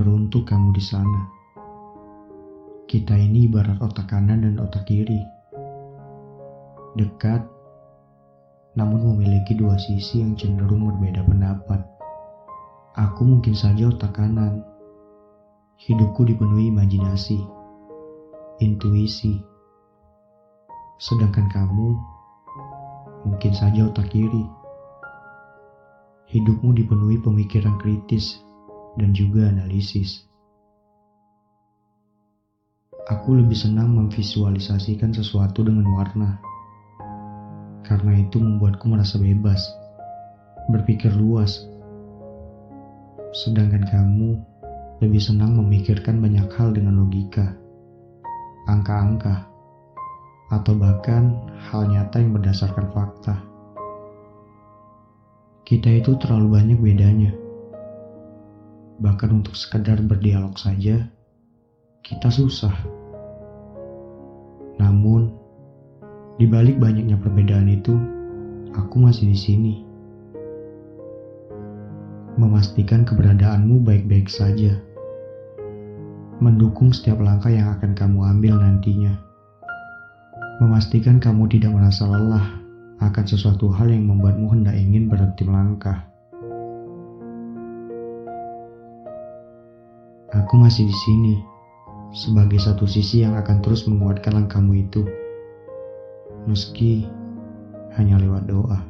Teruntuk kamu di sana. Kita ini ibarat otak kanan dan otak kiri. Dekat, namun memiliki dua sisi yang cenderung berbeda pendapat. Aku mungkin saja otak kanan. Hidupku dipenuhi imajinasi, intuisi. Sedangkan kamu mungkin saja otak kiri. Hidupmu dipenuhi pemikiran kritis dan juga analisis. Aku lebih senang memvisualisasikan sesuatu dengan warna. Karena itu membuatku merasa bebas, berpikir luas. Sedangkan kamu lebih senang memikirkan banyak hal dengan logika, angka-angka, atau bahkan hal nyata yang berdasarkan fakta. Kita itu terlalu banyak bedanya. Bahkan untuk sekedar berdialog saja, kita susah. Namun, di balik banyaknya perbedaan itu, aku masih di sini. Memastikan keberadaanmu baik-baik saja. Mendukung setiap langkah yang akan kamu ambil nantinya. Memastikan kamu tidak merasa lelah akan sesuatu hal yang membuatmu hendak ingin berhenti melangkah. Aku masih di sini sebagai satu sisi yang akan terus menguatkan langkahmu itu, meski hanya lewat doa.